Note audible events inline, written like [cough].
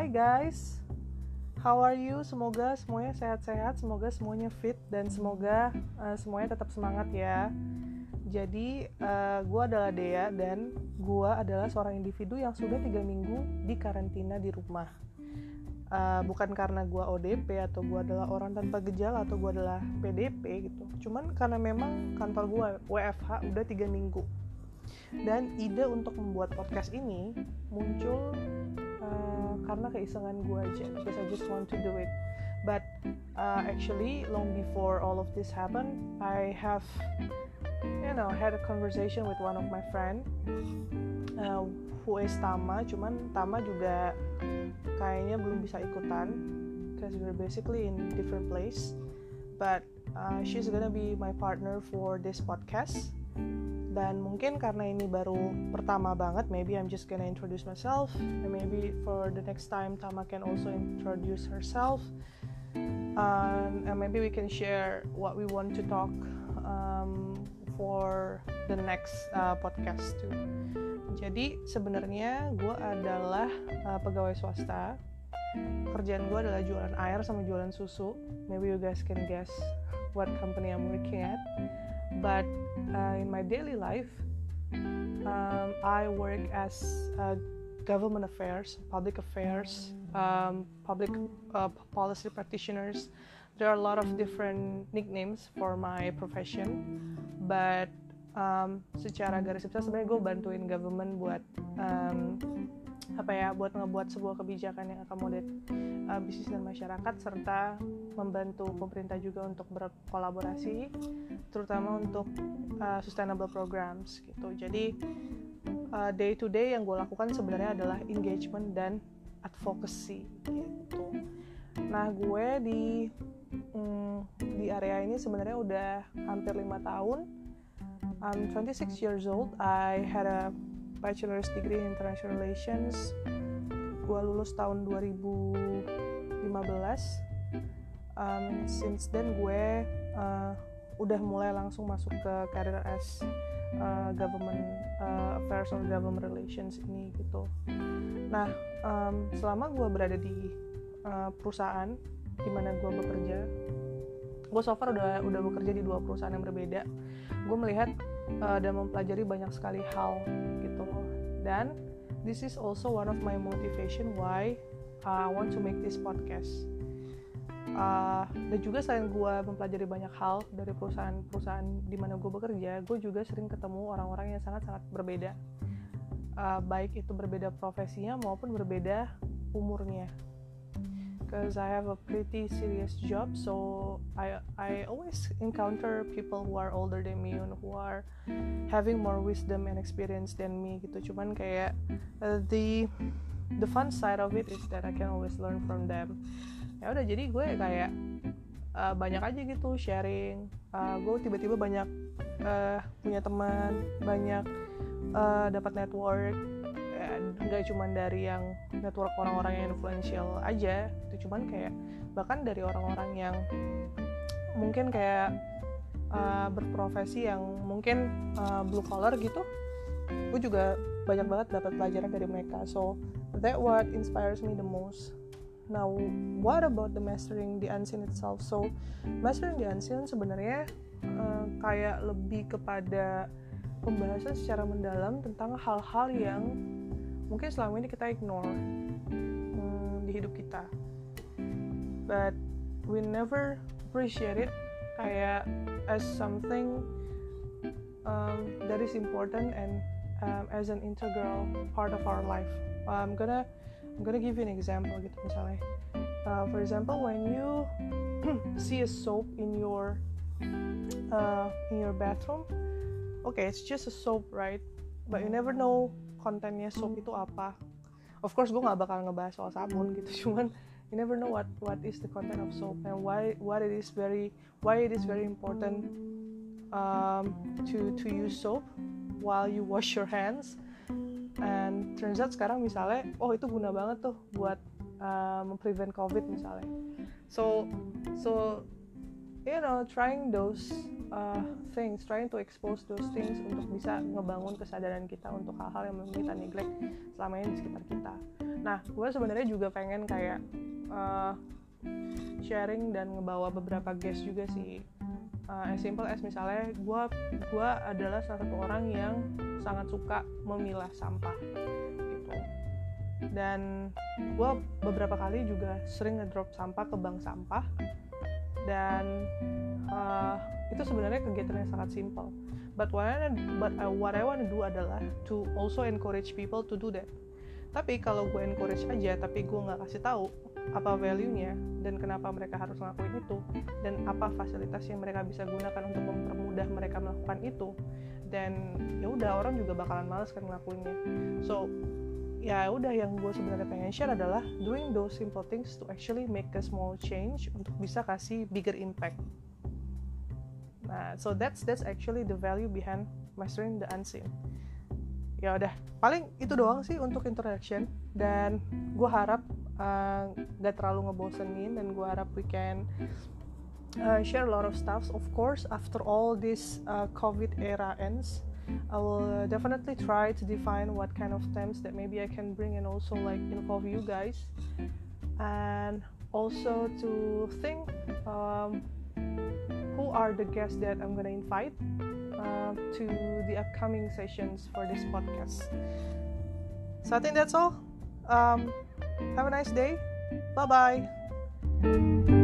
Hai guys, how are you? Semoga semuanya sehat-sehat, semoga semuanya fit dan semoga uh, semuanya tetap semangat ya. Jadi uh, gue adalah Dea dan gue adalah seorang individu yang sudah tiga minggu di karantina di rumah. Uh, bukan karena gue ODP atau gue adalah orang tanpa gejala atau gue adalah PDP gitu. Cuman karena memang kantor gue WFH udah tiga minggu. Dan ide untuk membuat podcast ini muncul uh, karena keisengan gue aja because I just want to do it. But uh, actually long before all of this happened I have you know had a conversation with one of my friend uh, who is Tama. Cuman Tama juga kayaknya belum bisa ikutan because we're basically in different place. But uh, she's gonna be my partner for this podcast dan mungkin karena ini baru pertama banget maybe I'm just gonna introduce myself. And maybe for the next time Tama can also introduce herself. Um, and maybe we can share what we want to talk um, for the next uh, podcast too. Jadi sebenarnya gue adalah uh, pegawai swasta. Kerjaan gue adalah jualan air sama jualan susu. Maybe you guys can guess what company I'm working at but uh, in my daily life, um, I work as government affairs, public affairs, um, public uh, policy practitioners. There are a lot of different nicknames for my profession, but um, secara garis besar sebenarnya gue bantuin government buat um, apa ya buat ngebuat sebuah kebijakan yang akomodat uh, bisnis dan masyarakat serta membantu pemerintah juga untuk berkolaborasi terutama untuk uh, sustainable programs gitu. Jadi uh, day to day yang gue lakukan sebenarnya adalah engagement dan advocacy gitu. Nah gue di mm, di area ini sebenarnya udah hampir lima tahun. I'm 26 years old. I had a bachelor's degree in international relations. Gue lulus tahun 2015 um, since then gue uh, udah mulai langsung masuk ke career as uh, government uh, affairs or government relations ini gitu. Nah um, selama gue berada di uh, perusahaan di mana gue bekerja gue so far udah udah bekerja di dua perusahaan yang berbeda. Gue melihat uh, dan mempelajari banyak sekali hal dan this is also one of my motivation why uh, I want to make this podcast. Uh, dan juga selain gue mempelajari banyak hal dari perusahaan-perusahaan di mana gue bekerja gue juga sering ketemu orang-orang yang sangat-sangat berbeda. Uh, baik itu berbeda profesinya maupun berbeda umurnya because I have a pretty serious job so I I always encounter people who are older than me and who are having more wisdom and experience than me gitu. Cuman kayak uh, the the fun side of it is that I can always learn from them. Ya udah jadi gue kayak uh, banyak aja gitu sharing. Uh, gue tiba-tiba banyak uh, punya teman banyak uh, dapat network nggak cuma dari yang network orang-orang yang influential aja itu cuman kayak bahkan dari orang-orang yang mungkin kayak uh, berprofesi yang mungkin uh, blue collar gitu gue juga banyak banget dapat pelajaran dari mereka. So that what inspires me the most. Now what about the mastering the unseen itself? So mastering the unseen sebenarnya uh, kayak lebih kepada pembahasan secara mendalam tentang hal-hal yang mungkin selama ini kita ignore hmm, di hidup kita. But we never appreciate it kayak as something um, that is important and um, as an integral part of our life. I'm gonna I'm gonna give you an example gitu misalnya. Uh, for example when you [clears throat] see a soap in your uh, in your bathroom okay it's just a soap right? But you never know kontennya soap itu apa. Of course gue gak bakal ngebahas soal sabun gitu [laughs] cuman you never know what what is the content of soap and why what it is very why it is very important um, to to use soap while you wash your hands. And turns out sekarang misalnya oh itu guna banget tuh buat uh, memprevent covid misalnya. So so you know trying those uh, things trying to expose those things untuk bisa ngebangun kesadaran kita untuk hal-hal yang memang kita neglect selama ini di sekitar kita. Nah gue sebenarnya juga pengen kayak uh, sharing dan ngebawa beberapa guest juga sih. Uh, as simple as misalnya gue gua adalah salah satu orang yang sangat suka memilah sampah gitu. Dan gue beberapa kali juga sering ngedrop sampah ke bank sampah. Dan uh, itu sebenarnya kegiatan yang sangat simple but what I, but uh, what I want to do adalah to also encourage people to do that. Tapi kalau gue encourage aja tapi gue nggak kasih tahu apa value-nya dan kenapa mereka harus ngelakuin itu dan apa fasilitas yang mereka bisa gunakan untuk mempermudah mereka melakukan itu dan ya udah orang juga bakalan males kan ngelakuinnya. So ya udah yang gue sebenarnya pengen share adalah doing those simple things to actually make a small change untuk bisa kasih bigger impact nah so that's that's actually the value behind mastering the unseen. Ya udah paling itu doang sih untuk introduction dan gue harap uh, gak terlalu ngebosenin dan gue harap we can uh, share a lot of stuff of course after all this uh, covid era ends I will definitely try to define what kind of themes that maybe I can bring and also like involve you guys. And also to think um, are the guests that I'm gonna invite uh, to the upcoming sessions for this podcast. So I think that's all. Um, have a nice day. Bye bye.